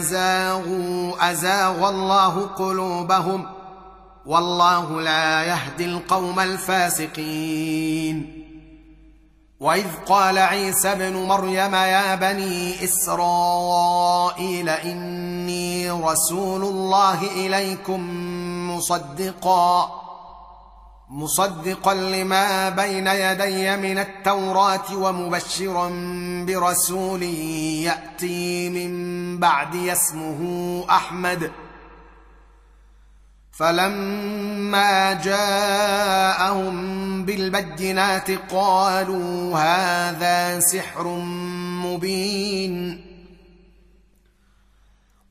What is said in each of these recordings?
زاغوا ازاغ الله قلوبهم والله لا يهدي القوم الفاسقين واذ قال عيسى ابن مريم يا بني اسرائيل اني رسول الله اليكم مصدقا مصدقا لما بين يدي من التوراة ومبشرا برسول يأتي من بعدي اسمه أحمد. فلما جاءهم بالبينات قالوا هذا سحر مبين.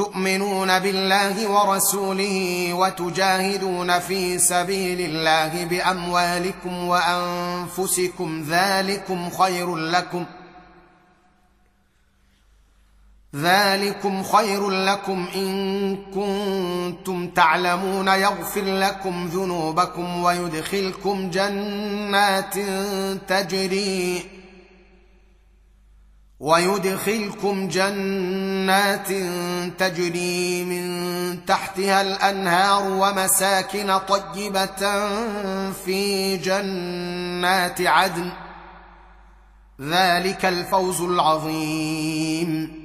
تؤمنون بالله ورسوله وتجاهدون في سبيل الله بأموالكم وأنفسكم ذلكم خير لكم ذلكم خير لكم إن كنتم تعلمون يغفر لكم ذنوبكم ويدخلكم جنات تجري ويدخلكم جنات تجري من تحتها الأنهار ومساكن طيبة في جنات عدن. ذلك الفوز العظيم.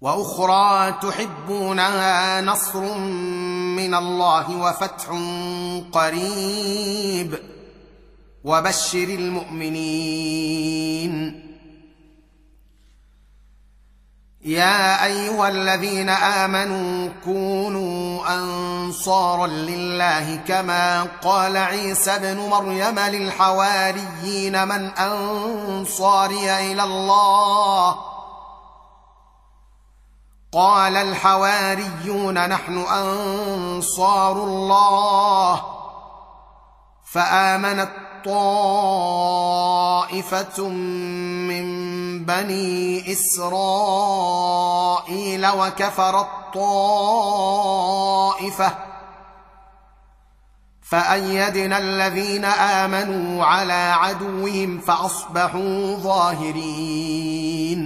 وأخرى تحبونها نصر من الله وفتح قريب. وبشر المؤمنين. يا أيها الذين آمنوا كونوا أنصارا لله كما قال عيسى ابن مريم للحواريين من انصاري إلى الله. قال الحواريون نحن أنصار الله. فآمنت طائفة من بني إسرائيل وكفرت طائفه فأيدنا الذين آمنوا على عدوهم فأصبحوا ظاهرين.